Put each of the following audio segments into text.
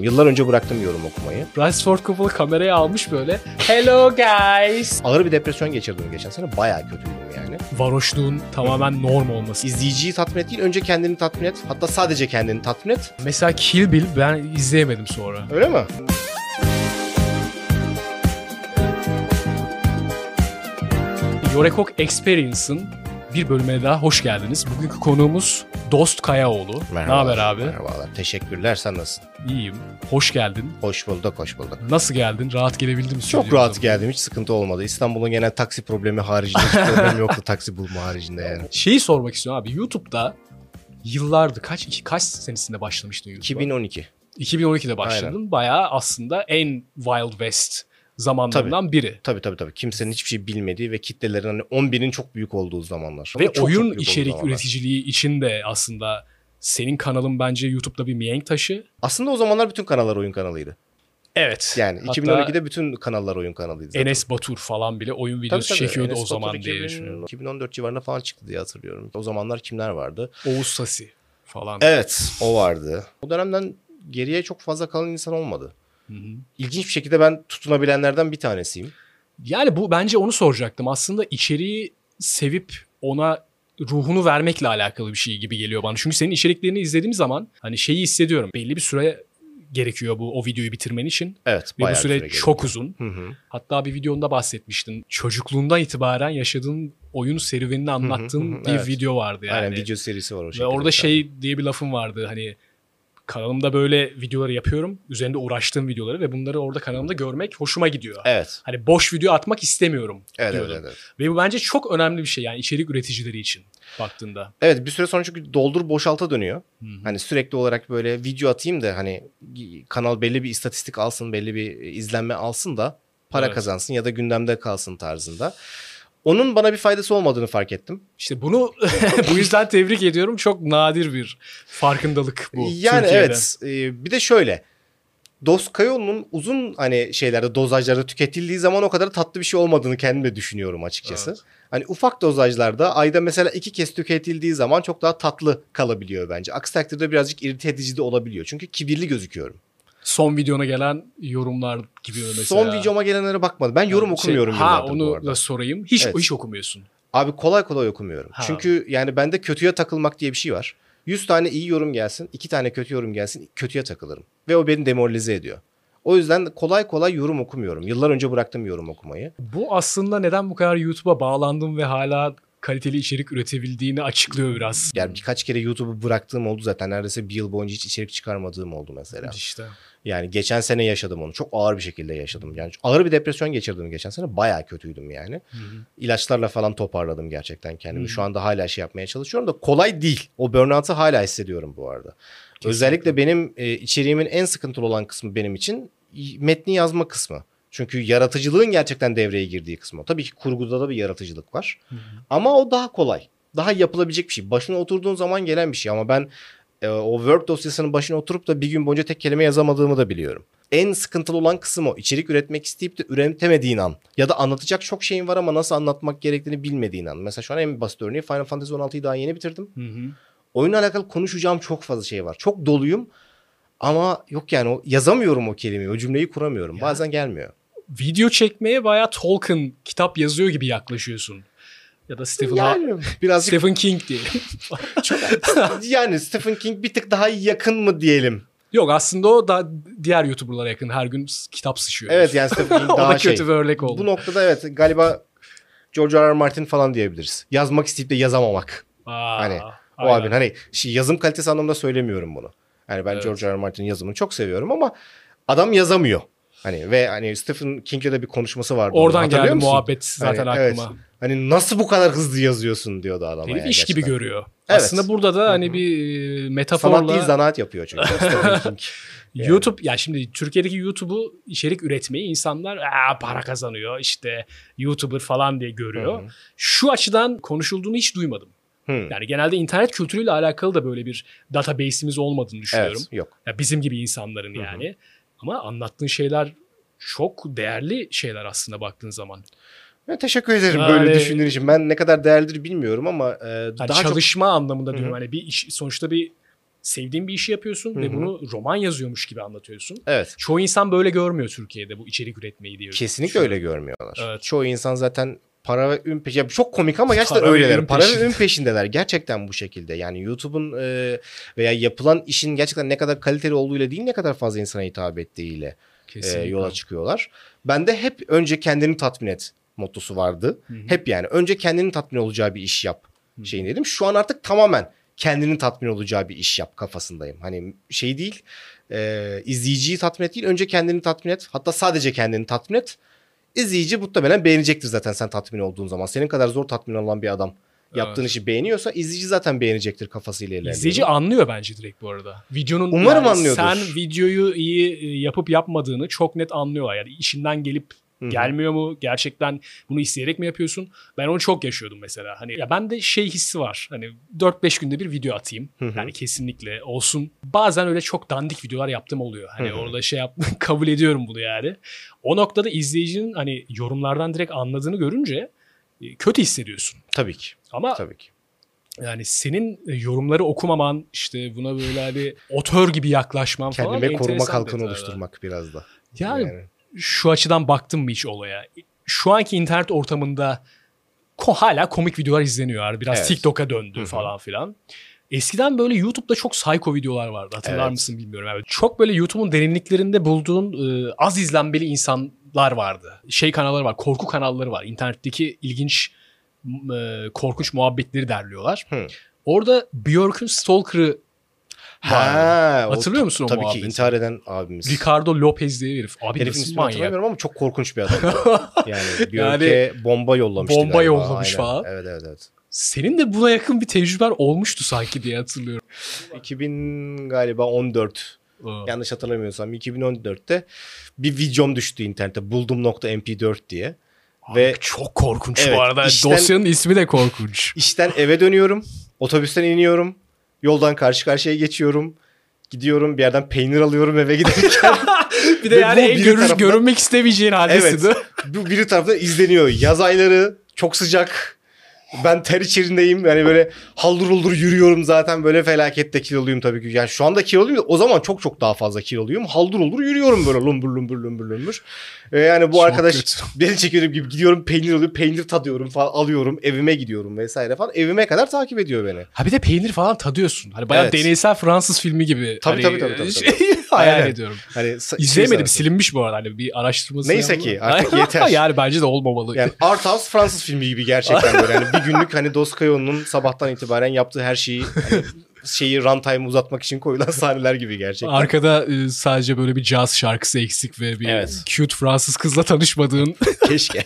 Yıllar önce bıraktım yorum okumayı. Francis Ford Coppola kameraya almış böyle. Hello guys. Ağır bir depresyon geçirdim geçen sene. Bayağı kötüydüm yani. Varoşluğun tamamen norm olması. İzleyiciyi tatmin et değil, önce kendini tatmin et. Hatta sadece kendini tatmin et. Mesela Kill Bill ben izleyemedim sonra. Öyle mi? Yorekok Experience'ın bir bölümüne daha hoş geldiniz. Bugünkü konuğumuz Dost Kayaoğlu. Ne haber abi? Merhabalar. Teşekkürler. Sen nasılsın? İyiyim. Hoş geldin. Hoş bulduk, hoş bulduk. Nasıl geldin? Rahat gelebildin mi? Çok rahat geldim. Hiç sıkıntı olmadı. İstanbul'un genel taksi problemi haricinde hiç problem yoktu taksi bulma haricinde yani. Şeyi sormak istiyorum abi. YouTube'da yıllardı kaç iki, kaç senesinde başlamıştın YouTube'a? 2012. 2012'de başladın. Bayağı aslında en Wild West zamanlarından biri. Tabii tabii tabii. Kimsenin hiçbir şey bilmediği ve kitlelerin hani 11'in çok büyük olduğu zamanlar. Ve Çok çok oyun olduğu içerik üreticiliği için de aslında senin kanalın bence YouTube'da bir mihenk taşı. Aslında o zamanlar bütün kanallar oyun kanalıydı. Evet. Yani Hatta 2012'de bütün kanallar oyun kanalıydı. zaten. Enes Batur falan bile oyun Tabii, videosu tabii. çekiyordu Enes o Batur zaman 2000 diye düşünüyorum. 2014 civarında falan çıktı diye hatırlıyorum. O zamanlar kimler vardı? Oğuz Sasi falan. Evet o vardı. O dönemden geriye çok fazla kalan insan olmadı. Hı hı. İlginç bir şekilde ben tutunabilenlerden bir tanesiyim. Yani bu bence onu soracaktım. Aslında içeriği sevip ona ruhunu vermekle alakalı bir şey gibi geliyor bana. Çünkü senin içeriklerini izlediğim zaman hani şeyi hissediyorum. Belli bir süre gerekiyor bu o videoyu bitirmen için. Evet Ve bu süre, süre çok uzun. Hı hı. Hatta bir videonda bahsetmiştin. Çocukluğundan itibaren yaşadığın oyun serüvenini anlattığın hı hı, bir evet. video vardı yani. Aynen video serisi var o Ve şekilde. orada şey diye bir lafım vardı hani kanalımda böyle videoları yapıyorum. Üzerinde uğraştığım videoları ve bunları orada kanalımda görmek hoşuma gidiyor. Evet. Hani boş video atmak istemiyorum Evet, evet, diyordum. evet, evet. Ve bu bence çok önemli bir şey yani içerik üreticileri için baktığında. Evet bir süre sonra çünkü doldur boşalta dönüyor. Hı hı. Hani sürekli olarak böyle video atayım da hani kanal belli bir istatistik alsın, belli bir izlenme alsın da para Evet. kazansın ya da gündemde kalsın tarzında. Onun bana bir faydası olmadığını fark ettim. İşte bunu bu yüzden tebrik ediyorum. Çok nadir bir farkındalık bu yani Türkiye'de. evet. e, bir de şöyle. Dost Kayoğlu'nun uzun hani şeylerde dozajlarda tüketildiği zaman o kadar tatlı bir şey olmadığını kendim de düşünüyorum açıkçası. Evet. Hani ufak dozajlarda ayda mesela iki kez tüketildiği zaman çok daha tatlı kalabiliyor bence. Aksi takdirde birazcık irite edici de olabiliyor. Çünkü kibirli gözüküyorum. Son videona gelen yorumlar gibi mesela. Son videoma gelenlere bakmadım. Ben yorum Şey, okumuyorum Ha onu da sorayım. Hiç Evet. hiç okumuyorsun. Abi kolay kolay okumuyorum. Ha. Çünkü yani bende kötüye takılmak diye bir şey var. 100 tane iyi yorum gelsin, 2 tane kötü yorum gelsin, kötüye takılırım. Ve o beni demoralize ediyor. O yüzden kolay kolay yorum okumuyorum. Yıllar önce bıraktım yorum okumayı. Bu aslında neden bu kadar YouTube'a bağlandım ve hala kaliteli içerik üretebildiğini açıklıyor biraz. Yani birkaç kere YouTube'u bıraktığım oldu zaten. Neredeyse bir yıl boyunca hiç içerik çıkarmadığım oldu mesela. İşte. Yani geçen sene yaşadım onu. Çok ağır bir şekilde yaşadım. Yani ağır bir depresyon geçirdim geçen sene. Bayağı kötüydüm yani. İlaçlarla falan toparladım gerçekten kendimi. Hı. Şu anda hala şey yapmaya çalışıyorum da kolay değil. O burnout'ı hala hissediyorum bu arada. Özellikle benim e, içeriğimin en sıkıntılı olan kısmı benim için metni yazma kısmı. Çünkü yaratıcılığın gerçekten devreye girdiği kısmı. Tabii ki kurguda da bir yaratıcılık var. Ama o daha kolay. Daha yapılabilecek bir şey. Başına oturduğun zaman gelen bir şey ama ben e, o Word dosyasının başına oturup da bir gün boyunca tek kelime yazamadığımı da biliyorum. En sıkıntılı olan kısım o. İçerik üretmek isteyip de üretemediğin an. Ya da anlatacak çok şeyin var ama nasıl anlatmak gerektiğini bilmediğin an. Mesela şu an en basit örneği Final Fantasy 16'yı daha yeni bitirdim. Hı hı. Oyunla alakalı konuşacağım çok fazla şey var. Çok doluyum ama yok yani o yazamıyorum o kelimeyi, o cümleyi kuramıyorum. Ya. Bazen gelmiyor. Video çekmeye bayağı Tolkien kitap yazıyor gibi yaklaşıyorsun. Ya da Stephen, Ha- Yani birazcık Stephen King diye. çok yani Stephen King bir tık daha yakın mı diyelim. Yok aslında o da diğer YouTuber'lara yakın. Her gün kitap sıçıyor. Evet yani Stephen King o daha da şey. kötü bir örnek oldu. Bu noktada evet galiba George R. R. Martin falan diyebiliriz. Yazmak isteyip de yazamamak. Aa, hani O aynen. abinin hani şey, yazım kalitesi anlamında söylemiyorum bunu. Yani ben Evet. George R. R. Martin'in yazımını çok seviyorum ama adam yazamıyor. Hani ve hani Stephen King'le de bir konuşması vardı. Oradan geldi musun? muhabbet zaten Hani, evet. aklıma. Hani nasıl bu kadar hızlı yazıyorsun diyordu adama. Herif yani iş gibi görüyor. Evet. Aslında burada da hani bir e, metaforla Sanat değil zanaat yapıyor çünkü Stephen King. Yani. YouTube ya şimdi Türkiye'deki YouTube'u içerik üretmeyi insanlar Aa, para kazanıyor işte YouTuber falan diye görüyor. Hı hı. Şu açıdan konuşulduğunu hiç duymadım. Hı. Yani genelde internet kültürüyle alakalı da böyle bir database'imiz olmadığını düşünüyorum. Evet yok. Ya bizim gibi insanların Hı hı. Yani. Ama anlattığın şeyler çok değerli şeyler aslında baktığın zaman. Ben teşekkür ederim Yani- böyle düşündüğün için. Ben ne kadar değerlidir bilmiyorum ama e, Hani daha çok çalışma anlamında diyorum. Hı hı. Hani bir iş sonuçta bir sevdiğin bir işi yapıyorsun Hı ve bunu roman yazıyormuş gibi anlatıyorsun. Evet. Çoğu insan böyle görmüyor Türkiye'de bu içerik üretmeyi diyor. Kesinlikle öyle görmüyorlar. Evet. Çoğu insan zaten para ve ün peşinde. Çok komik ama gerçekten Para öyleler. Para ve ün peşindeler. Gerçekten bu şekilde. Yani YouTube'un e, veya yapılan işin gerçekten ne kadar kaliteli olduğuyla değil ne kadar fazla insana hitap ettiğiyle e, Kesinlikle. yola çıkıyorlar. Bende hep önce kendini tatmin et mottosu vardı. Hı hı. Hep yani önce kendini tatmin olacağı bir iş yap Hı. şeyindeydim. Şu an artık tamamen kendinin tatmin olacağı bir iş yap kafasındayım. Hani şey değil e, izleyiciyi tatmin et değil önce kendini tatmin et. Hatta sadece kendini tatmin et. İzleyici muhtemelen beğenecektir zaten sen tatmin olduğun zaman. Senin kadar zor tatmin olan bir adam yaptığın Evet. işi beğeniyorsa izleyici zaten beğenecektir kafasıyla ilerliyor. İzleyici anlıyor bence direkt bu arada. Videonun Umarım yani anlıyordur. Sen videoyu iyi e, yapıp yapmadığını çok net anlıyorlar. Yani işinden gelip Hı hı. gelmiyor mu? Gerçekten bunu isteyerek mi yapıyorsun? Ben onu çok yaşıyordum mesela. Hani ya bende şey hissi var. Hani 4-5 günde bir video atayım. Hı hı. Yani kesinlikle olsun. Bazen öyle çok dandik videolar yaptığım oluyor. Hani Hı hı. orada şey yap kabul ediyorum bunu yani. O noktada izleyicinin hani yorumlardan direkt anladığını görünce e, kötü hissediyorsun. Tabii ki. Ama Tabii ki. yani senin e, yorumları okumaman işte buna böyle hani otör gibi yaklaşman falan Kendime koruma detaylar. oluşturmak biraz da. Yani, şu açıdan baktım mı hiç olaya? Şu anki internet ortamında ko hala komik videolar izleniyor. Biraz Evet. TikTok'a döndü Hı hı. falan filan. Eskiden böyle YouTube'da çok psycho videolar vardı. Hatırlar Evet. mısın bilmiyorum. Yani çok böyle YouTube'un derinliklerinde bulduğun e, az izlenmeli insanlar vardı. Şey kanalları var, korku kanalları var. İnternetteki ilginç e, korkunç muhabbetleri derliyorlar. Hı. Orada Björk'ün Stalker'ı Ha, o Hatırlıyor ta- musun o Tabii ki muhabbeti? intihar eden abimiz. Ricardo Lopez diye bir herif. Abi Herifin ismini manyak? hatırlamıyorum ama çok korkunç bir adam. yani Björk'e Yani bomba yollamıştı bomba galiba. yollamış Aynen. falan. Evet evet evet. Senin de buna yakın bir tecrüben olmuştu sanki diye hatırlıyorum. 2000 galiba 14 Ee, yanlış hatırlamıyorsam 2014'te bir videom düştü internette buldum.mp4 diye. Abi Ve çok korkunç Evet, bu arada. işten- Dosyanın ismi de korkunç. işten eve dönüyorum. Otobüsten iniyorum. Yoldan karşı karşıya geçiyorum. Gidiyorum bir yerden peynir alıyorum eve giderken. bir de Ve yani en görür, tarafından- görünmek istemeyeceğin haldesin. Evet. Bu biri tarafından izleniyor. Yaz ayları çok sıcak. Ben ter içerisindeyim. Yani böyle haldır uldur yürüyorum zaten. Böyle felakette kiloluyum tabii ki. Yani şu anda kiloluyum da o zaman çok çok daha fazla kiloluyum. Haldır uldur yürüyorum böyle lumbur lumbur lumbur lumbur. Yani bu Çok arkadaş kötü. beni çekiyorum gibi gidiyorum peynir alıyorum. Peynir tadıyorum falan alıyorum. Evime gidiyorum vesaire falan. Evime kadar takip ediyor beni. Ha bir de peynir falan tadıyorsun. Hani bayağı Evet. deneysel Fransız filmi gibi. Tabii, hani, tabii, tabii, tabii, şey- hayal Aynen. ediyorum. Hani İzleyemedim. şey silinmiş bu arada. Hani bir araştırması Neyse ki, artık yeter. yani bence de olmamalı. Yani Art House Fransız filmi gibi gerçekten böyle. Yani bir günlük hani Dostoyevski'nin sabahtan itibaren yaptığı her şeyi hani şeyi runtime uzatmak için koyulan sahneler gibi gerçekten. Arkada e, sadece böyle bir caz şarkısı eksik ve bir Evet. cute Fransız kızla tanışmadığın Keşke.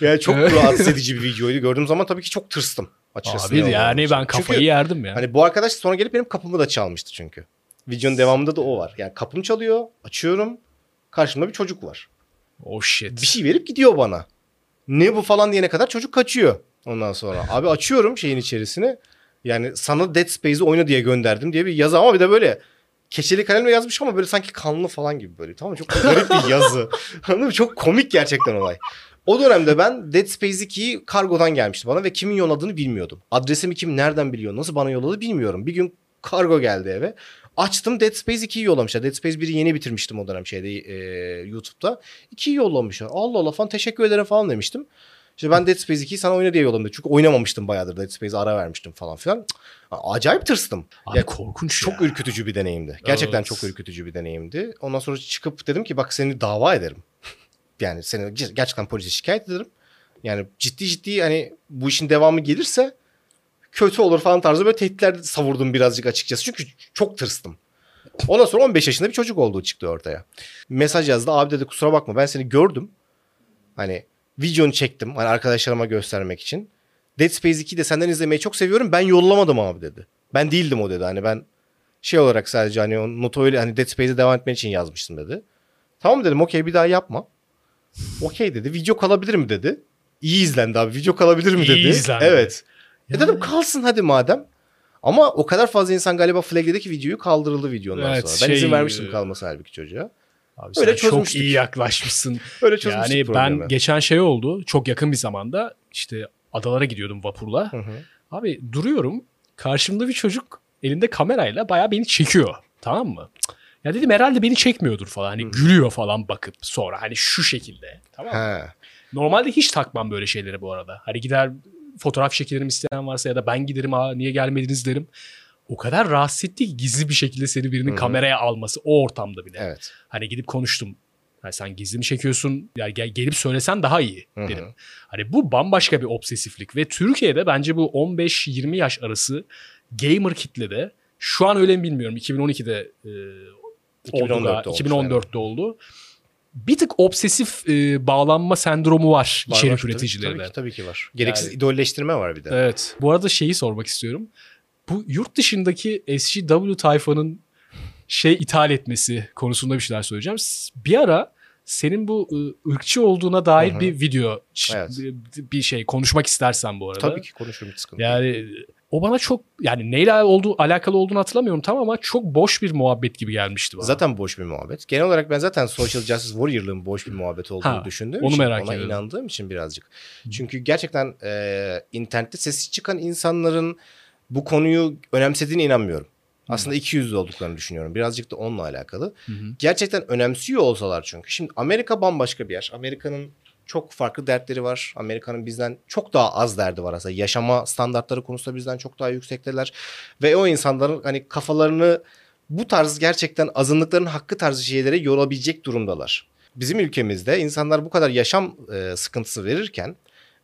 yani çok rahatsız edici bir videoydu. Gördüğüm zaman tabii ki çok tırstım. Açıkçası. Abi yani ben kafayı Çünkü yerdim ya. hani bu arkadaş sonra gelip benim kapımı da çalmıştı çünkü. Videonun devamında da o var. Yani kapım çalıyor, açıyorum. Karşımda bir çocuk var. oh shit. Bir şey verip gidiyor bana. Ne bu falan diyene kadar çocuk kaçıyor. Ondan sonra. Abi açıyorum şeyin içerisini. Yani sana Dead Space'i oyna diye gönderdim diye bir yazı ama bir de böyle keçeli kalemle yazmış ama böyle sanki kanlı falan gibi böyle. Tamam mı? Çok garip bir yazı. Anladın mı? Çok komik gerçekten olay. O dönemde ben Dead Space 2'yi kargodan gelmişti bana ve kimin yolladığını bilmiyordum. Adresimi kim nereden biliyor, nasıl bana yolladı bilmiyorum. Bir gün kargo geldi eve. Açtım Dead Space 2'yi yollamışlar. Dead Space 1'i yeni bitirmiştim o dönem şeyde e, YouTube'da. 2'yi yollamışlar. Allah Allah falan teşekkür ederim falan demiştim. İşte ben Dead Space 2'yi sana oyna diye yolladım. Çünkü oynamamıştım bayağıdır. Dead Space'e ara vermiştim falan filan. Acayip tırstım. Abi Ya, korkunç çok ya. ürkütücü bir deneyimdi. Gerçekten Evet. çok ürkütücü bir deneyimdi. Ondan sonra çıkıp dedim ki bak seni dava ederim. yani seni ger- gerçekten polise şikayet ederim. Yani ciddi ciddi hani bu işin devamı gelirse kötü olur falan tarzı böyle tehditler savurdum birazcık açıkçası. Çünkü çok tırstım. Ondan sonra 15 yaşında bir çocuk olduğu çıktı ortaya. Mesaj yazdı. Abi dedi kusura bakma ben seni gördüm. Hani videonu çektim. Hani arkadaşlarıma göstermek için. Dead Space 2'yi de senden izlemeyi çok seviyorum. Ben yollamadım abi dedi. Ben değildim o dedi. Hani ben şey olarak sadece hani o notu öyle hani Dead Space'e devam etmen için yazmıştım dedi. Tamam dedim okey bir daha yapma. Okey dedi. Video kalabilir mi dedi. İyi izlendi abi. Video kalabilir mi İyi dedi. izlendi. Evet. E Yani. dedim kalsın hadi madem. Ama o kadar fazla insan galiba flag'ledi ki videoyu kaldırıldı videondan Evet, sonra. Ben izin şey, vermiştim e, kalması halbuki çocuğa. Abi Öyle sen çok iyi yaklaşmışsın. Öyle çözmüştük yani problemi. ben geçen şey oldu. Çok yakın bir zamanda işte adalara gidiyordum vapurla. Hı hı. Abi duruyorum. Karşımda bir çocuk elinde kamerayla bayağı beni çekiyor. Tamam mı? Ya dedim herhalde beni çekmiyordur falan. Hani gülüyor falan bakıp sonra hani şu şekilde. Tamam mı? Ha. Normalde hiç takmam böyle şeyleri bu arada. Hani gider fotoğraf çekilerim isteyen varsa ya da ben giderim aa niye gelmediniz derim. O kadar rahatsız etti ki gizli bir şekilde seni birinin Hı hı. kameraya alması o ortamda bile. Evet. Hani gidip konuştum. Yani sen gizli mi çekiyorsun? Yani gel, gelip söylesen daha iyi dedim. Hani bu bambaşka bir obsesiflik ve Türkiye'de bence bu 15-20 yaş arası gamer kitlede şu an öyle mi bilmiyorum. 2012'de e, oldu 2014'te da, olmuş, 2014'te oldu. Bir tık obsesif e, bağlanma sendromu var, Var, içerik var. Üreticilerinde. Tabii ki, tabii ki var. Gereksiz Yani- idolleştirme var bir de. Evet. Bu arada şeyi sormak istiyorum. Bu yurt dışındaki SGW tayfanın şey ithal etmesi konusunda bir şeyler söyleyeceğim. Bir ara senin bu ı, ırkçı olduğuna dair Hı hı. bir video Evet. bir- şey konuşmak istersen bu arada. Tabii ki konuşurum sıkıntı. Yani o bana çok yani neyle olduğu alakalı olduğunu hatırlamıyorum tamam ama çok boş bir muhabbet gibi gelmişti bana. Zaten boş bir muhabbet. Genel olarak ben zaten Social Justice Warrior'lığın boş bir muhabbet olduğunu Ha, düşündüğüm onu için, merak ona ediyorum. inandığım için birazcık. Çünkü gerçekten e, internette sesi çıkan insanların bu konuyu önemsediğine inanmıyorum. Aslında iki yüzlü olduklarını düşünüyorum. Birazcık da onunla alakalı. Hı hı. Gerçekten önemsiyor olsalar çünkü. Şimdi Amerika bambaşka bir yer. Amerika'nın çok farklı dertleri var. Amerika'nın bizden çok daha az derdi var aslında. Yaşama standartları konusunda bizden çok daha yüksekteler. Ve o insanların hani kafalarını bu tarz gerçekten azınlıkların hakkı tarzı şeylere yorabilecek durumdalar. Bizim ülkemizde insanlar bu kadar yaşam e, sıkıntısı verirken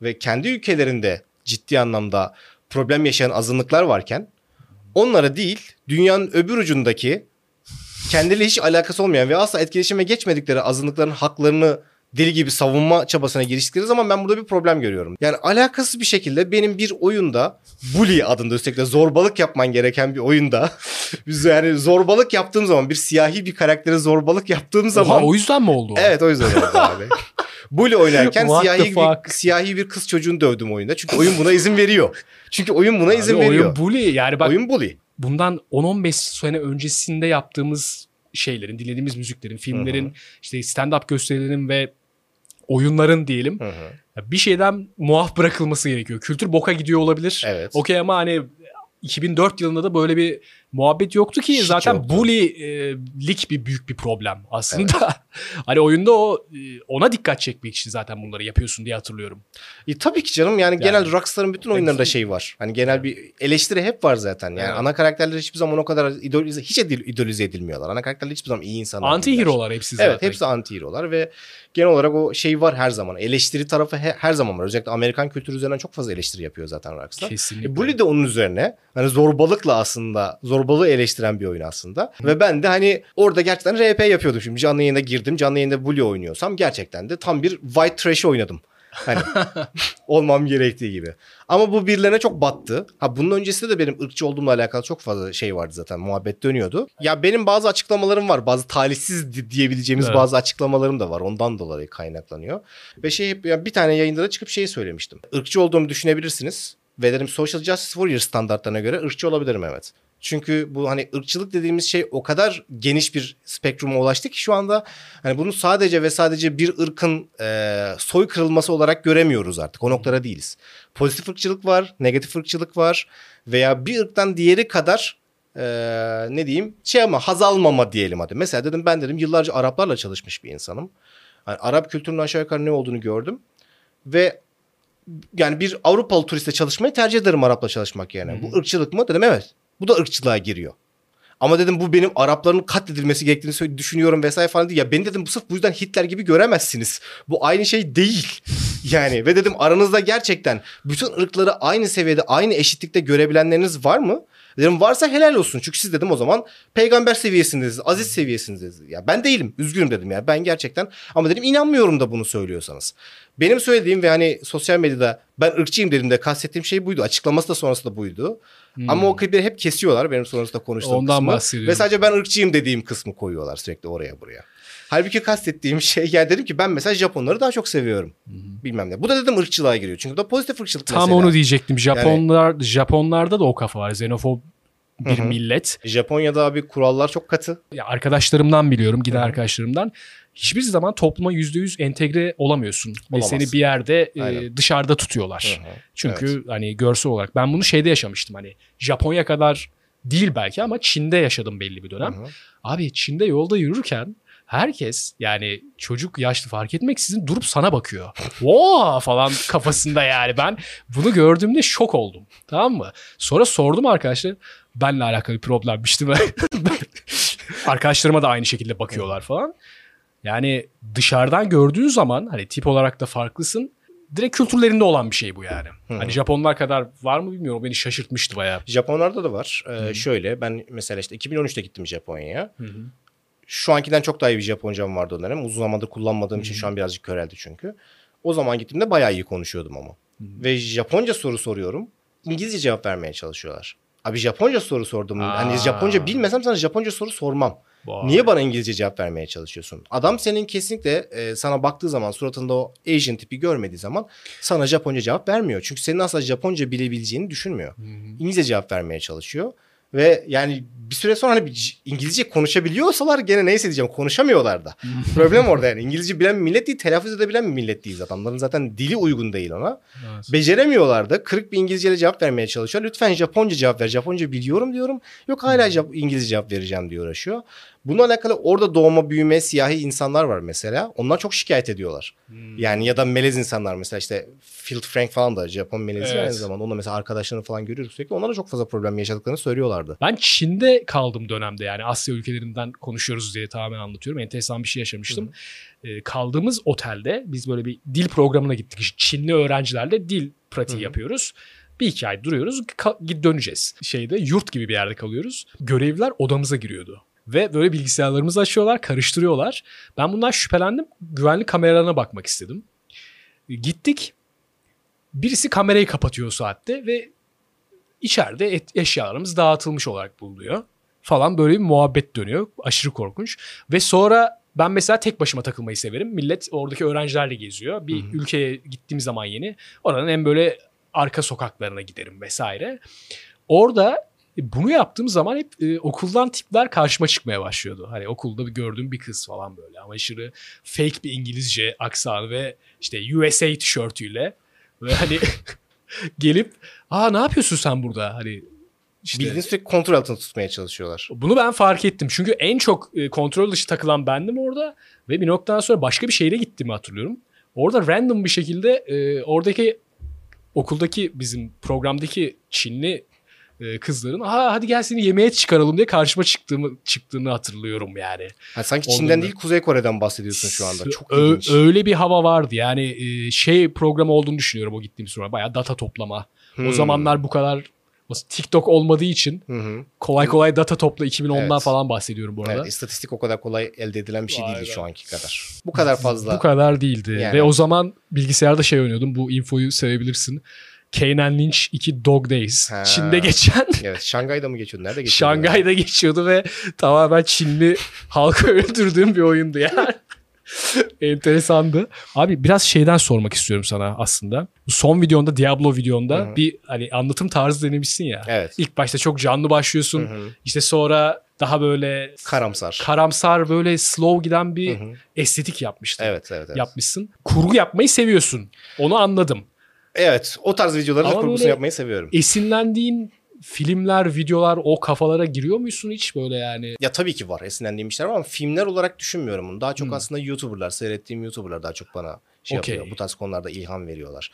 ve kendi ülkelerinde ciddi anlamda problem yaşayan azınlıklar varken onlara değil dünyanın öbür ucundaki kendiyle hiç alakası olmayan ve asla etkileşime geçmedikleri azınlıkların haklarını deli gibi savunma çabasına giriştikleri zaman ben burada bir problem görüyorum. Yani alakasız bir şekilde benim bir oyunda Bully adında de zorbalık yapman gereken bir oyunda biz yani zorbalık yaptığım zaman bir siyahi bir karaktere zorbalık yaptığım zaman Oha, o yüzden mi oldu? Evet o yüzden oldu abi. Bully oynarken siyahi bir, siyahi bir kız çocuğunu dövdüm oyunda. Çünkü oyun buna izin veriyor. Çünkü oyun buna Abi izin oyun veriyor. bully yani bak oyun bully. bundan 10-15 sene öncesinde yaptığımız şeylerin, dinlediğimiz müziklerin, filmlerin, işte stand-up gösterilerin ve oyunların diyelim Hı hı. ya bir şeyden muaf bırakılması gerekiyor. Kültür boka gidiyor olabilir. Evet. Okey ama hani 2004 yılında da böyle bir muhabbet yoktu ki Hiç zaten yoktu. bully'lik bir büyük bir problem aslında. hani oyunda o e, ona dikkat çekmek için zaten bunları yapıyorsun diye hatırlıyorum. E, tabii ki canım yani, Yani- genel Rockstar'ın bütün oyunlarında Hepsi- şey var. Hani genel bir eleştiri hep var zaten. Yani Evet. ana karakterler hiçbir zaman o kadar idolize, hiç edil, idolize edilmiyorlar. Ana karakterler hiçbir zaman iyi insanlar Anti hero'lar hepsi zaten. Evet hepsi anti hero'lar ve genel olarak o şey var her zaman. Eleştiri tarafı he- her zaman var. Özellikle Amerikan kültürü üzerinden çok fazla eleştiri yapıyor zaten Rockstar. Kesinlikle. E, Bully de onun üzerine hani zorbalıkla aslında zorbalığı eleştiren bir oyun aslında. Ve ben de hani orada gerçekten RP yapıyordum şimdi. Canlı yayına girdim. Canlı yayında Bully oynuyorsam gerçekten de tam bir white trash oynadım. Hani olmam gerektiği gibi. Ama bu birilerine çok battı. Ha bunun öncesinde de benim ırkçı olduğumla alakalı çok fazla şey vardı zaten. Muhabbet dönüyordu. Ya benim bazı açıklamalarım var. Bazı talihsiz di- diyebileceğimiz Evet. bazı açıklamalarım da var. Ondan dolayı kaynaklanıyor. Ve şey hep bir tane yayında da çıkıp şeyi söylemiştim. Irkçı olduğumu düşünebilirsiniz. Ve dedim Social Justice Warrior standartlarına göre ırkçı olabilirim evet. Çünkü bu hani ırkçılık dediğimiz şey o kadar geniş bir spektruma ulaştı ki şu anda hani bunu sadece ve sadece bir ırkın e, soy kırılması olarak göremiyoruz artık. O noktada değiliz. Pozitif ırkçılık var, negatif ırkçılık var veya bir ırktan diğeri kadar e, ne diyeyim şey ama haz almama diyelim hadi. Mesela dedim ben dedim yıllarca Araplarla çalışmış bir insanım. Hani Arap kültürünün aşağı yukarı ne olduğunu gördüm ve yani bir Avrupalı turistle çalışmayı tercih ederim Arapla çalışmak yerine. Hı hı. Bu ırkçılık mı? Dedim evet. Bu da ırkçılığa giriyor. Ama dedim bu benim Arapların katledilmesi gerektiğini düşünüyorum vesaire falan değil. Ya beni dedim bu sırf bu yüzden Hitler gibi göremezsiniz. Bu aynı şey değil. Yani ve dedim aranızda gerçekten bütün ırkları aynı seviyede, aynı eşitlikte görebilenleriniz var mı? Dedim varsa helal olsun. Çünkü siz dedim o zaman peygamber seviyesindesiniz, aziz seviyesindesiniz. Ya ben değilim. Üzgünüm dedim ya. Ben gerçekten ama dedim inanmıyorum da bunu söylüyorsanız. Benim söylediğim ve hani sosyal medyada ben ırkçıyım dediğimde kastettiğim şey buydu. Açıklaması da sonrası da buydu. Hmm. Ama o klipleri hep kesiyorlar benim sonrasında konuştuğum Ondan kısmı. bahsediyorum. Ve sadece ben ırkçıyım dediğim kısmı koyuyorlar sürekli oraya buraya. Halbuki kastettiğim şey ya dedim ki ben mesela Japonları daha çok seviyorum. Bilmem ne. Bu da dedim ırkçılığa giriyor. Çünkü bu da pozitif ırkçılık Tam mesela. onu diyecektim. Japonlar Japonlarda da o kafa var. Xenofob bir Hı hı. millet. Japonya'da abi kurallar çok katı. Ya arkadaşlarımdan biliyorum, giden arkadaşlarımdan. Hiçbir zaman topluma %100 entegre olamıyorsun. Ve Olamazsın. seni bir yerde e, dışarıda tutuyorlar. Hı hı. Çünkü hani görsel olarak ben bunu şeyde yaşamıştım hani Japonya kadar değil belki ama Çin'de yaşadım belli bir dönem. Hı hı. Abi Çin'de yolda yürürken herkes yani çocuk yaşlı fark etmeksizin durup sana bakıyor. Oo falan kafasında yani. Ben bunu gördüğümde şok oldum. Tamam mı? Sonra sordum arkadaşlar. Benle alakalı bir problemmiş değil mi? Arkadaşlarıma da aynı şekilde bakıyorlar falan. Yani dışarıdan gördüğün zaman hani tip olarak da farklısın. Direkt kültürlerinde olan bir şey bu yani. Hani Japonlar kadar var mı bilmiyorum. Beni şaşırtmıştı bayağı. Japonlarda da var. Ee, şöyle ben mesela işte 2013'te gittim Japonya'ya. Şu ankinden çok daha iyi bir Japoncam vardı o dönem. Uzun zamandır kullanmadığım için şu an birazcık köreldi çünkü. O zaman gittiğimde bayağı iyi konuşuyordum ama. Ve Japonca soru soruyorum. İngilizce cevap vermeye çalışıyorlar. Abi Japonca soru sordum. Aa. Hani Japonca bilmesem sana Japonca soru sormam. Vay. Niye bana İngilizce cevap vermeye çalışıyorsun? Adam senin kesinlikle e, sana baktığı zaman suratında o Asian tipi görmediği zaman sana Japonca cevap vermiyor. Çünkü senin asla Japonca bilebileceğini düşünmüyor. İngilizce cevap vermeye çalışıyor. Ve yani bir süre sonra hani İngilizce konuşabiliyorsalar gene neyse diyeceğim konuşamıyorlar da. Problem orada yani. İngilizce bilen millet değil, telaffuz edebilen bir millet değiliz. Adamların zaten dili uygun değil ona. Evet. Beceremiyorlar da. Kırık bir İngilizceyle cevap vermeye çalışıyor. Lütfen Japonca cevap ver. Japonca biliyorum diyorum. Yok hala Jap- İngilizce cevap vereceğim diye uğraşıyor. Bununla alakalı orada doğma büyüme siyahi insanlar var mesela. Onlar çok şikayet ediyorlar. Yani ya da melez insanlar mesela işte Phil Frank falan da Japon melezi Evet. aynı zamanda. Onunla mesela arkadaşlarını falan görüyoruz sürekli. Onlar da çok fazla problem yaşadıklarını söylüyorlardı. Ben Çin'de kaldım dönemde yani Asya ülkelerinden konuşuyoruz diye tamamen anlatıyorum. Enteresan bir şey yaşamıştım. Ee, kaldığımız otelde biz böyle bir dil programına gittik. İşte Çinli öğrencilerle dil pratiği Hı yapıyoruz. Bir iki ay duruyoruz. ka- döneceğiz. Şeyde yurt gibi bir yerde kalıyoruz. Görevliler odamıza giriyordu. Ve böyle bilgisayarlarımızı açıyorlar, karıştırıyorlar. Ben bundan şüphelendim. Güvenlik kameralarına bakmak istedim. Gittik. Birisi kamerayı kapatıyor o saatte ve içeride et- eşyalarımız dağıtılmış olarak bulunuyor. Falan böyle bir muhabbet dönüyor. Aşırı korkunç. Ve sonra ben mesela tek başıma takılmayı severim. Millet oradaki öğrencilerle geziyor. Bir ülkeye gittiğim zaman yeni oranın en böyle arka sokaklarına giderim vesaire. Orada bunu yaptığım zaman hep e, okuldan tipler karşıma çıkmaya başlıyordu. Hani okulda bir gördüğüm bir kız falan böyle ama aşırı fake bir İngilizce aksanı ve işte USA tişörtüyle ve hani gelip aa ne yapıyorsun sen burada hani işte Bildiğin sürekli kontrol altında tutmaya çalışıyorlar. bunu ben fark ettim. Çünkü en çok e, kontrol dışı takılan bendim orada ve bir noktadan sonra başka bir şehre gittiğimi hatırlıyorum. Orada random bir şekilde e, oradaki okuldaki bizim programdaki Çinli e, kızların Aa, hadi gel seni yemeğe çıkaralım diye karşıma çıktığımı çıktığını hatırlıyorum yani. Ha, sanki. Çin'den değil Kuzey Kore'den bahsediyorsun şu anda. Çok Ö- ilginç. öyle bir hava vardı. Yani e, şey programı olduğunu düşünüyorum o gittiğim sonra. Bayağı data toplama. O Hmm. zamanlar bu kadar o TikTok olmadığı için Hı hı. kolay kolay data topla 2010'dan Evet. falan bahsediyorum bu arada. Evet, istatistik o kadar kolay elde edilen bir şey değildi be. şu anki kadar. Bu kadar fazla. Bu kadar değildi. Yani. Ve o zaman bilgisayarda şey oynuyordum. Bu infoyu sevebilirsin. Kane and Lynch 2 Dog Days. Ha. Çin'de geçen Evet, Şangay'da mı geçiyordu? Nerede geçiyordu? Şangay'da geçiyordu ve tamamen Çinli halkı öldürdüğüm bir oyundu yani. Enteresandı. Abi biraz şeyden sormak istiyorum sana aslında. Son videonda Diablo videonda Hı hı. bir hani anlatım tarzı denemişsin ya. Evet. İlk başta çok canlı başlıyorsun. Hı hı. İşte sonra daha böyle Karamsar. karamsar böyle slow giden bir Hı hı. estetik yapmıştın. Evet, evet, evet. Yapmışsın. Kurgu yapmayı seviyorsun. Onu anladım. Evet, o tarz videoların kurgusunu yapmayı seviyorum. Esinlendiğin filmler, videolar o kafalara giriyor musun hiç böyle yani? Ya tabii ki var esinlendiğim işler var ama filmler olarak düşünmüyorum bunu. Daha çok Hmm. aslında YouTuber'lar, seyrettiğim YouTuber'lar daha çok bana şey Okey. yapıyor. Bu tarz konularda ilham veriyorlar.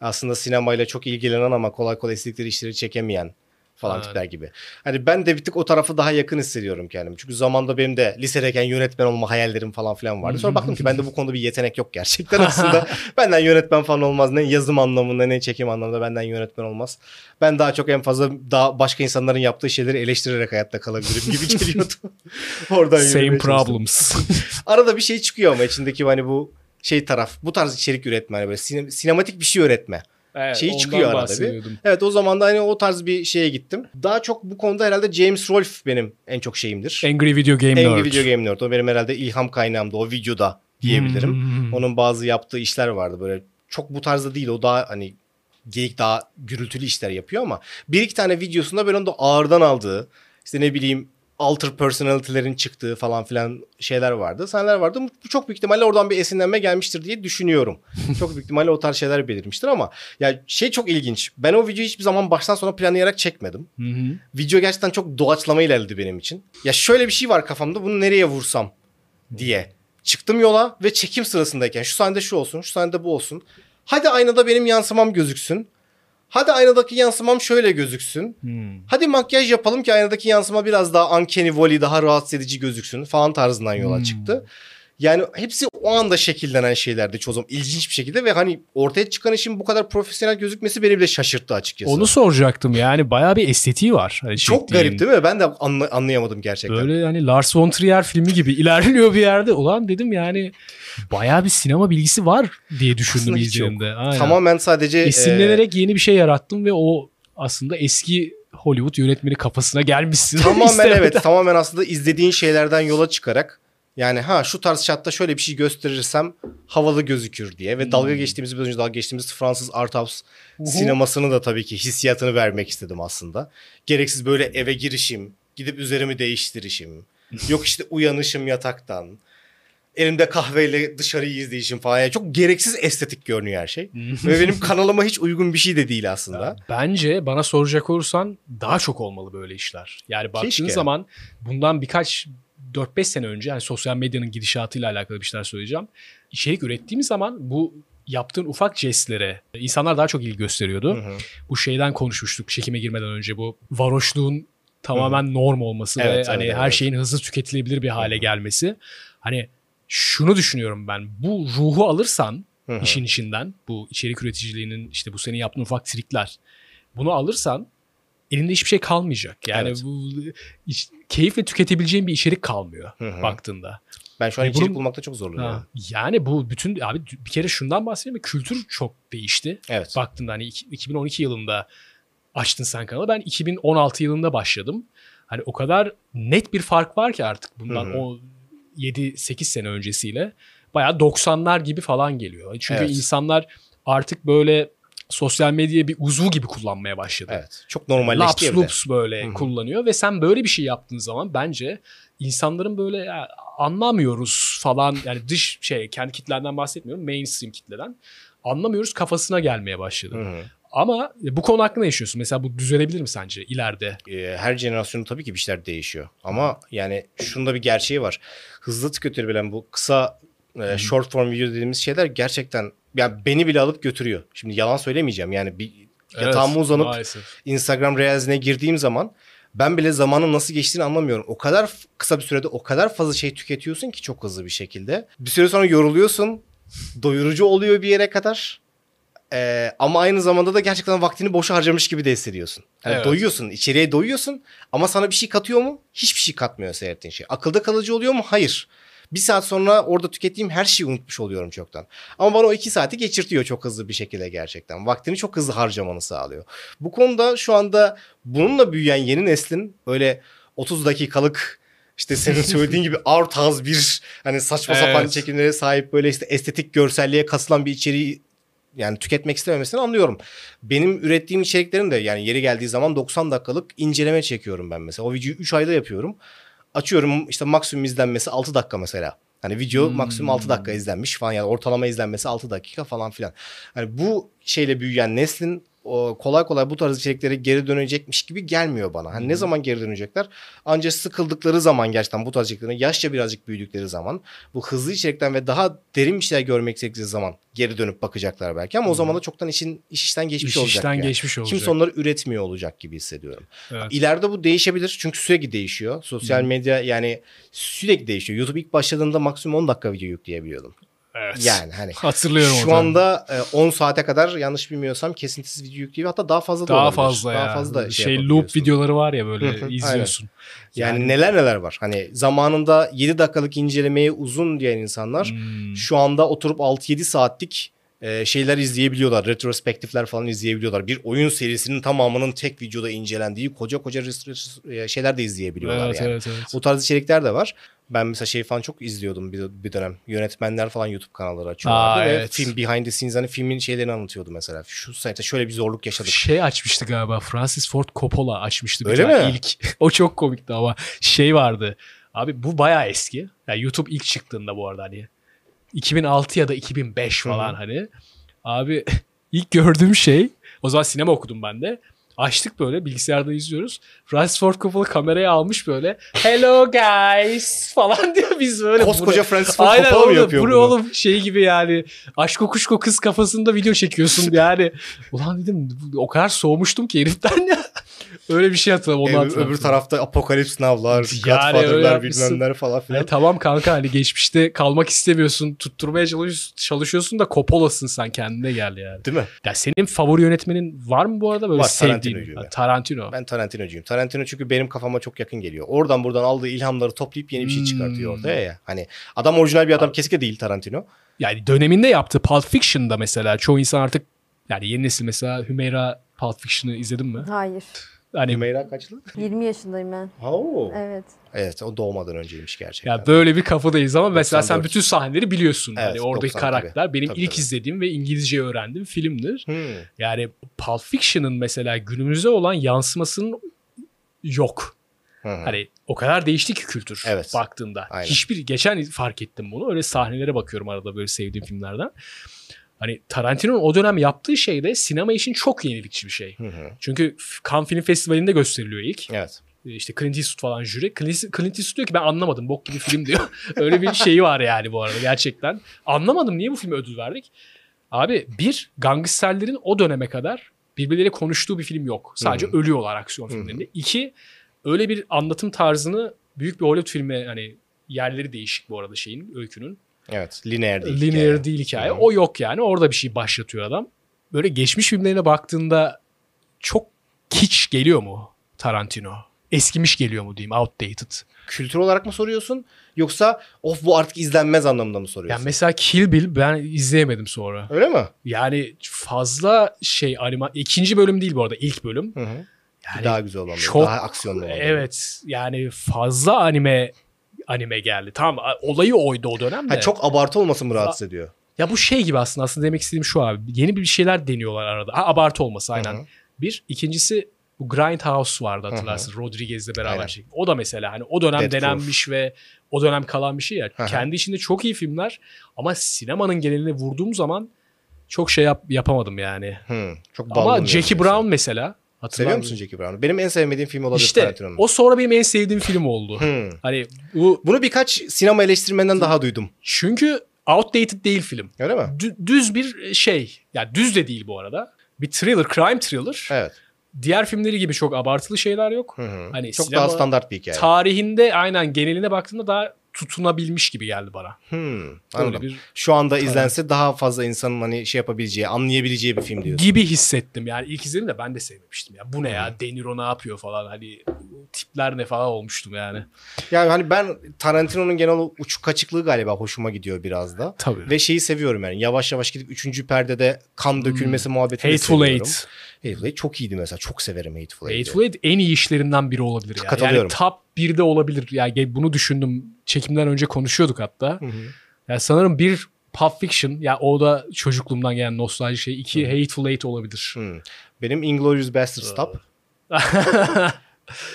Aslında sinemayla çok ilgilenen ama kolay kolay istedikleri işleri çekemeyen falan Evet. tipler gibi. Hani ben de bir tık o tarafı daha yakın hissediyorum kendimi. Çünkü zamanda benim de lisedeyken yönetmen olma hayallerim falan filan vardı. Sonra baktım ki bende bu konuda bir yetenek yok gerçekten aslında. benden yönetmen falan olmaz. Ne yazım anlamında ne çekim anlamında benden yönetmen olmaz. Ben daha çok en fazla daha başka insanların yaptığı şeyleri eleştirerek hayatta kalabilirim gibi geliyordu. Oradan Same problems. Arada bir şey çıkıyor ama içindeki hani bu şey taraf bu tarz içerik üretme hani böyle sine- sinematik bir şey üretme. Evet, Şeyi çıkıyor arada bir. Evet o zaman da hani o tarz bir şeye gittim. Daha çok bu konuda herhalde James Rolfe benim en çok şeyimdir. Angry Video Game Angry Nerd. Video Game Nerd. O benim herhalde ilham kaynağımdı o videoda diyebilirim. Hmm. Onun bazı yaptığı işler vardı böyle çok bu tarzda değil o daha hani geyik daha gürültülü işler yapıyor ama bir iki tane videosunda böyle onu da ağırdan aldığı işte ne bileyim alter personality'lerin çıktığı falan filan şeyler vardı. Sahneler vardı. Bu çok büyük ihtimalle oradan bir esinlenme gelmiştir diye düşünüyorum. çok büyük ihtimalle o tarz şeyler belirmiştir ama ya şey çok ilginç. Ben o videoyu hiçbir zaman baştan sona planlayarak çekmedim. Video gerçekten çok doğaçlama ilerledi benim için. Ya şöyle bir şey var kafamda bunu nereye vursam diye. Çıktım yola ve çekim sırasındayken şu sahnede şu olsun, şu sahnede bu olsun. Hadi aynada benim yansımam gözüksün. Hadi aynadaki yansımam şöyle gözüksün. Hmm. Hadi makyaj yapalım ki aynadaki yansıma biraz daha uncanny valley, daha rahatsız edici gözüksün falan tarzından yola Hmm. çıktı. Yani hepsi o anda şekillenen şeylerdi çoğu zaman ilginç bir şekilde ve hani ortaya çıkan işin bu kadar profesyonel gözükmesi beni bile şaşırttı açıkçası. Onu soracaktım yani bayağı bir estetiği var. Hani Çok çektiğin. garip değil mi? Ben de anla- anlayamadım gerçekten. Böyle hani Lars von Trier filmi gibi ilerliyor bir yerde. Ulan dedim yani bayağı bir sinema bilgisi var diye düşündüm izlediğimde. Tamamen sadece e, Esinlenerek yeni bir şey yarattım ve o aslında eski Hollywood yönetmeni kafasına gelmişsin. e, tamamen evet tamamen aslında izlediğin şeylerden yola çıkarak yani ha şu tarz şatta şöyle bir şey gösterirsem havalı gözükür diye ve dalga geçtiğimiz biraz önce dalga geçtiğimiz Fransız art house sinemasını da tabii ki hissiyatını vermek istedim aslında. Gereksiz böyle eve girişim, gidip üzerimi değiştirişim. Yok işte uyanışım yataktan. Elimde kahveyle dışarıyı izleyişim falan. Yani çok gereksiz estetik görünüyor her şey. Ve benim kanalıma hiç uygun bir şey de değil aslında. Bence bana soracak olursan daha çok olmalı böyle işler. Yani baktığın Keşke. zaman bundan birkaç 4-5 sene önce yani sosyal medyanın gidişatıyla alakalı bir şeyler söyleyeceğim. İçerik ürettiğimiz zaman bu yaptığın ufak jestlere insanlar daha çok ilgi gösteriyordu. Hı hı. Bu şeyden konuşmuştuk çekime girmeden önce bu varoşluğun tamamen norm olması Evet, ve evet, hani evet, her evet. şeyin hızlı tüketilebilir bir hale gelmesi. Hani şunu düşünüyorum ben. Bu ruhu alırsan Hı hı. işin içinden bu içerik üreticiliğinin işte bu senin yaptığın ufak trikler. Bunu alırsan elinde hiçbir şey kalmayacak. Yani Evet. bu iş- keyifle tüketebileceğin bir içerik kalmıyor Hı hı. baktığında. Ben şu an E, içerik bunun- bulmakta çok zorlanıyorum. Ha, yani bu bütün abi bir kere şundan bahsedeyim mi? Kültür çok değişti. Evet. Baktığında hani iki- 2012 yılında açtın sen kanalı. Ben 2016 yılında başladım. Hani o kadar net bir fark var ki artık bundan Hı hı. o 7-8 sene öncesiyle. Bayağı 90'lar gibi falan geliyor. Çünkü Evet. insanlar artık böyle sosyal medyayı bir uzvu gibi kullanmaya başladı. Evet. Çok normalleşti Laps loops böyle Hı hı. kullanıyor ve sen böyle bir şey yaptığın zaman bence insanların böyle ya, anlamıyoruz falan yani dış şey kendi kitlerden bahsetmiyorum mainstream kitleden anlamıyoruz kafasına gelmeye başladı. Hı hı. Ama bu konu hakkında ne yaşıyorsun? Mesela bu düzelebilir mi sence ileride? Ee, her jenerasyonda tabii ki bir şeyler değişiyor. Ama yani şunda bir gerçeği var. Hızlı tüketilebilen bu kısa e, short form video dediğimiz şeyler gerçekten yani beni bile alıp götürüyor. Şimdi yalan söylemeyeceğim. Yani bir yatağıma Evet, uzanıp maalesef. Instagram Reels'ine girdiğim zaman ben bile zamanın nasıl geçtiğini anlamıyorum. O kadar kısa bir sürede o kadar fazla şey tüketiyorsun ki çok hızlı bir şekilde. Bir süre sonra yoruluyorsun. Doyurucu oluyor bir yere kadar. Ee, ama aynı zamanda da gerçekten vaktini boşa harcamış gibi de hissediyorsun. Yani Evet. doyuyorsun, içeriye doyuyorsun ama sana bir şey katıyor mu? Hiçbir şey katmıyor seyrettiğin şey. Akılda kalıcı oluyor mu? Hayır. Bir saat sonra orada tükettiğim her şeyi unutmuş oluyorum çoktan. Ama bana o iki saati geçirtiyor çok hızlı bir şekilde gerçekten. Vaktini çok hızlı harcamanı sağlıyor. Bu konuda şu anda bununla büyüyen yeni neslin öyle 30 dakikalık işte senin söylediğin gibi art az bir hani saçma sapan Evet. çekimlere sahip böyle işte estetik görselliğe kasılan bir içeriği yani tüketmek istememesini anlıyorum. Benim ürettiğim içeriklerin de yani yeri geldiği zaman 90 dakikalık inceleme çekiyorum ben mesela. O videoyu 3 ayda yapıyorum. Açıyorum işte maksimum izlenmesi 6 dakika mesela. Hani video Hmm. maksimum 6 dakika izlenmiş falan yani ortalama izlenmesi 6 dakika falan filan. Hani bu şeyle büyüyen neslin kolay kolay bu tarz içeriklere geri dönecekmiş gibi gelmiyor bana. Hani ne zaman geri dönecekler? Ancak sıkıldıkları zaman gerçekten bu tarz içeriklerine yaşça birazcık büyüdükleri zaman bu hızlı içerikten ve daha derin bir şeyler görmek istedikleri zaman geri dönüp bakacaklar belki ama o zaman da çoktan işin iş işten geçmiş İş olacak. işten yani. geçmiş olacak. Kimse onları üretmiyor olacak gibi hissediyorum. Evet. İleride bu değişebilir çünkü sürekli değişiyor. Sosyal medya yani sürekli değişiyor. YouTube ilk başladığında maksimum 10 dakika video yükleyebiliyordum. Evet. Yani hani Hatırlıyorum şu anda e, 10 saate kadar yanlış bilmiyorsam kesintisiz video yükleyebiliyor. Hatta daha fazla da daha olabilir. fazla daha ya. fazla şey, şey loop videoları var ya böyle aynen. izliyorsun. Yani, neler neler var. Hani zamanında 7 dakikalık incelemeye uzun diyen insanlar Hmm. şu anda oturup 6-7 saatlik e, şeyler izleyebiliyorlar. Retrospektifler falan izleyebiliyorlar. Bir oyun serisinin tamamının tek videoda incelendiği koca koca e, şeyler de izleyebiliyorlar Evet, yani. evet, evet. O tarz içerikler de var. Ben mesela şey falan çok izliyordum bir, bir dönem. Yönetmenler falan YouTube kanalları açıyorlardı. Aa, ve evet. film behind the scenes hani filmin şeylerini anlatıyordu mesela. Şu site şöyle bir zorluk yaşadık. Şey açmıştı galiba. Francis Ford Coppola açmıştı. bir Öyle tane mi? ilk. o çok komikti ama şey vardı. Abi bu bayağı eski. Yani YouTube ilk çıktığında bu arada hani 2006 ya da 2005 falan Hı hı. hani. Abi ilk gördüğüm şey o zaman sinema okudum ben de. Açtık böyle bilgisayarda izliyoruz. Francis Ford Coppola kameraya almış böyle hello guys falan diyor biz böyle. Koskoca Francis Ford Aynen Coppola mı yapıyor bunu? oğlum şey gibi yani aşk kuşko kız kafasında video çekiyorsun yani. Ulan dedim o kadar soğumuştum ki heriften ya. Öyle bir şey hatırladım onu Öbür, hatırladım. öbür tarafta Apokalips Now'lar, Yani Godfather'lar bilmemler falan filan. Hani tamam kanka hani geçmişte kalmak istemiyorsun, tutturmaya çalış- çalışıyorsun da Coppola'sın sen kendine gel yani. Değil mi? Ya senin favori yönetmenin var mı bu arada böyle Var, sevdiğin? Ben. Tarantino. Ben Tarantino'cuyum. Tarantino çünkü benim kafama çok yakın geliyor. Oradan buradan aldığı ilhamları toplayıp yeni bir şey çıkartıyor Hmm. ortaya ya. Hani adam orijinal bir adam kesinlikle değil Tarantino. Yani döneminde yaptığı Pulp Fiction'da mesela çoğu insan artık yani yeni nesil mesela Hümeyra Pulp Fiction'ı izledin mi? Hayır. Hani Hümeyra kaçlı? 20 yaşındayım ben. Oo. Evet. Evet o doğmadan önceymiş gerçekten. Ya böyle bir kafadayız ama mesela sen 94. bütün sahneleri biliyorsun. Evet, hani oradaki 90 karakter benim Tabii, ilk tabii. izlediğim ve İngilizce öğrendiğim filmdir. Hmm. Yani Pulp Fiction'ın mesela günümüze olan yansımasının yok. Hı hı. Hani o kadar değişti ki kültür Evet. baktığında. Aynen. Hiçbir geçen fark ettim bunu. Öyle sahnelere bakıyorum arada böyle sevdiğim filmlerden. Hani Tarantino'nun o dönem yaptığı şey de sinema için çok yenilikçi bir şey. Hı hı. Çünkü Cannes Film Festivali'nde gösteriliyor ilk. Evet. İşte Clint Eastwood falan jüri. Clint, Clint Eastwood diyor ki ben anlamadım bok gibi film diyor. Öyle bir şeyi var yani bu arada gerçekten. Anlamadım niye bu filme ödül verdik. Abi bir gangsterlerin o döneme kadar birbirleriyle konuştuğu bir film yok. Sadece Hı hı. ölüyorlar aksiyon filmlerinde. İki öyle bir anlatım tarzını büyük bir Hollywood filmi hani yerleri değişik bu arada şeyin öykünün. Evet. Lineer değil. Linear hikaye. değil hikaye. Hı hı. O yok yani. Orada bir şey başlatıyor adam. Böyle geçmiş filmlerine baktığında çok kiç geliyor mu Tarantino? Eskimiş geliyor mu diyeyim outdated. Kültür olarak mı soruyorsun? Yoksa of bu artık izlenmez anlamında mı soruyorsun? Yani mesela Kill Bill ben izleyemedim sonra. Öyle mi? Yani fazla şey anima ikinci bölüm değil bu arada ilk bölüm. Hı hı. Yani daha güzel olan. çok daha aksiyonlu olan. Evet yani fazla anime anime geldi. Tamam olayı oydu o dönem de. Ha, çok abartı olması mı rahatsız ediyor? Ya bu şey gibi aslında aslında demek istediğim şu abi. Yeni bir şeyler deniyorlar arada. Ha, abartı olması aynen. Hı hı. Bir. ikincisi bu Grindhouse vardı hatırlarsın. Rodriguez'le beraber Aynen. çekti. O da mesela hani o dönem Proof. denenmiş ve o dönem kalan bir şey ya. Hı hı. Kendi içinde çok iyi filmler ama sinemanın geneline vurduğum zaman çok şey yap- yapamadım yani. Hı, çok Ama Jackie. Brown mesela. Hatırlar Seviyor musun Jackie Brown'u? Benim en sevmediğim film olabilir İşte Tarantino'nun. o sonra benim en sevdiğim film oldu. Hı. Hani bu Bunu birkaç sinema eleştirmenden daha duydum. çünkü outdated değil film. Öyle mi? Dü- düz bir şey. Ya düz de değil bu arada. Bir thriller, crime thriller. Evet. Diğer filmleri gibi çok abartılı şeyler yok. Hı hı. Hani çok daha standart bir hikaye. Tarihinde aynen geneline baktığında daha tutunabilmiş gibi geldi bana. Öyle anladım. bir Şu anda izlense daha fazla insanın hani şey yapabileceği, anlayabileceği bir film diyorsun. gibi hissettim. Yani ilk izlediğimde ben de sevmemiştim ya. Bu ne ya? De Niro ne yapıyor falan hani tipler ne falan olmuştum yani. Yani hani ben Tarantino'nun genel uçuk kaçıklığı galiba hoşuma gidiyor biraz da. Tabii. Ve şeyi seviyorum yani yavaş yavaş gidip üçüncü perdede kan dökülmesi muhabbetini Hmm. Hateful seviyorum. Eight. Hateful Eight çok iyiydi mesela. Çok severim Hateful Eight'i. Hateful Eight en iyi işlerinden biri olabilir ya. Yani Katılıyorum. top 1'de olabilir. Yani bunu düşündüm. Çekimden önce konuşuyorduk hatta. Hı hı. Yani sanırım bir Pulp Fiction ya o da çocukluğumdan gelen nostalji şey. İki Hateful Eight olabilir. Hı. Benim Inglourious Basterds top.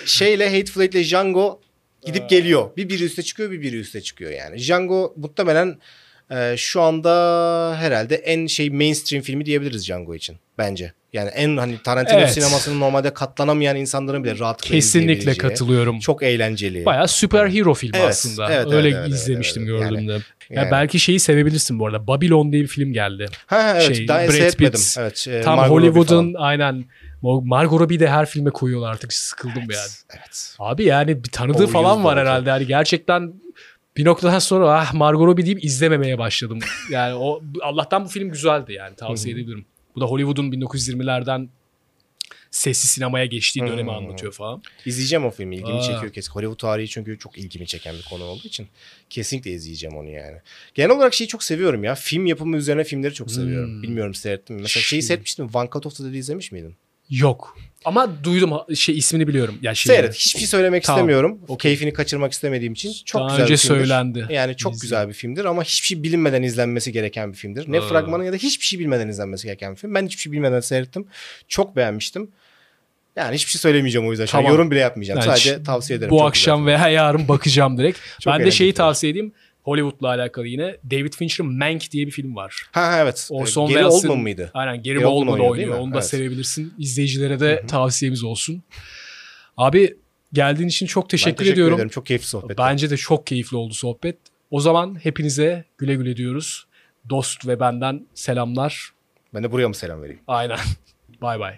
Şeyle Hateful Eight'le Django gidip geliyor. Bir biri üste çıkıyor bir biri üste çıkıyor yani. Django muhtemelen e, şu anda herhalde en şey mainstream filmi diyebiliriz Django için bence. Yani en hani Tarantino Evet. sinemasının normalde katlanamayan insanların bile rahatlıkla Kesinlikle katılıyorum. Çok eğlenceli. Bayağı süper hero filmi Evet, aslında. evet, Öyle evet, evet, izlemiştim evet, evet. gördüğümde. Ya yani. belki şeyi sevebilirsin bu arada. Babylon diye bir film geldi. Ha, evet şey, daha Brad. Pitt, Evet, e, Tam Margot Hollywood'un aynen Margot Robbie de her filme koyuyorlar artık sıkıldım yani. Evet, evet. Abi yani bir tanıdığı O falan var herhalde. Hani gerçekten bir noktadan sonra ah Margot Robbie deyip izlememeye başladım. Yani o Allah'tan bu film güzeldi yani tavsiye edebilirim. Bu da Hollywood'un 1920'lerden sessiz sinemaya geçtiği hı dönemi anlatıyor falan. İzleyeceğim o filmi. İlgimi Aa. çekiyor kesin. Hollywood tarihi çünkü çok ilgimi çeken bir konu olduğu için kesinlikle izleyeceğim onu yani. Genel olarak şeyi çok seviyorum ya. Film yapımı üzerine filmleri çok seviyorum. Hmm. Bilmiyorum seyrettim mi? Mesela şeyi Şey- seyretmiştim. One Cut of the Dead izlemiş miydin? Yok. Ama duydum şey ismini biliyorum. Ya şey, Seyret. Hiçbir şey söylemek Tamam. istemiyorum. Okey. Keyfini kaçırmak istemediğim için. Çok Daha güzel önce bir filmdir. söylendi. Yani çok İzleyin. güzel bir filmdir ama hiçbir şey bilinmeden izlenmesi gereken bir filmdir. Ne Aa. fragmanı ya da hiçbir şey bilmeden izlenmesi gereken bir film. Ben hiçbir şey bilmeden seyrettim. Çok beğenmiştim. Yani hiçbir şey söylemeyeceğim o yüzden. Tamam. yorum bile yapmayacağım. Yani Sadece tavsiye ederim. Bu Çok akşam güzel. veya yarın bakacağım direkt. Ben de şeyi tavsiye edeyim. Hollywood'la alakalı yine David Fincher'ın Mank diye bir film var. Ha evet. Orson Geri Welles'in- Oldman mıydı? Aynen Gary Gary Oldman oynuyor, oynuyor. Onu da Evet. sevebilirsin. İzleyicilere de tavsiyemiz olsun. Abi geldiğin için çok Ben teşekkür, ediyorum. ederim. Çok keyifli sohbet. Bence de çok keyifli oldu sohbet. O zaman hepinize güle güle diyoruz. Dost ve benden selamlar. Ben de buraya mı selam vereyim? Aynen. Bay bay.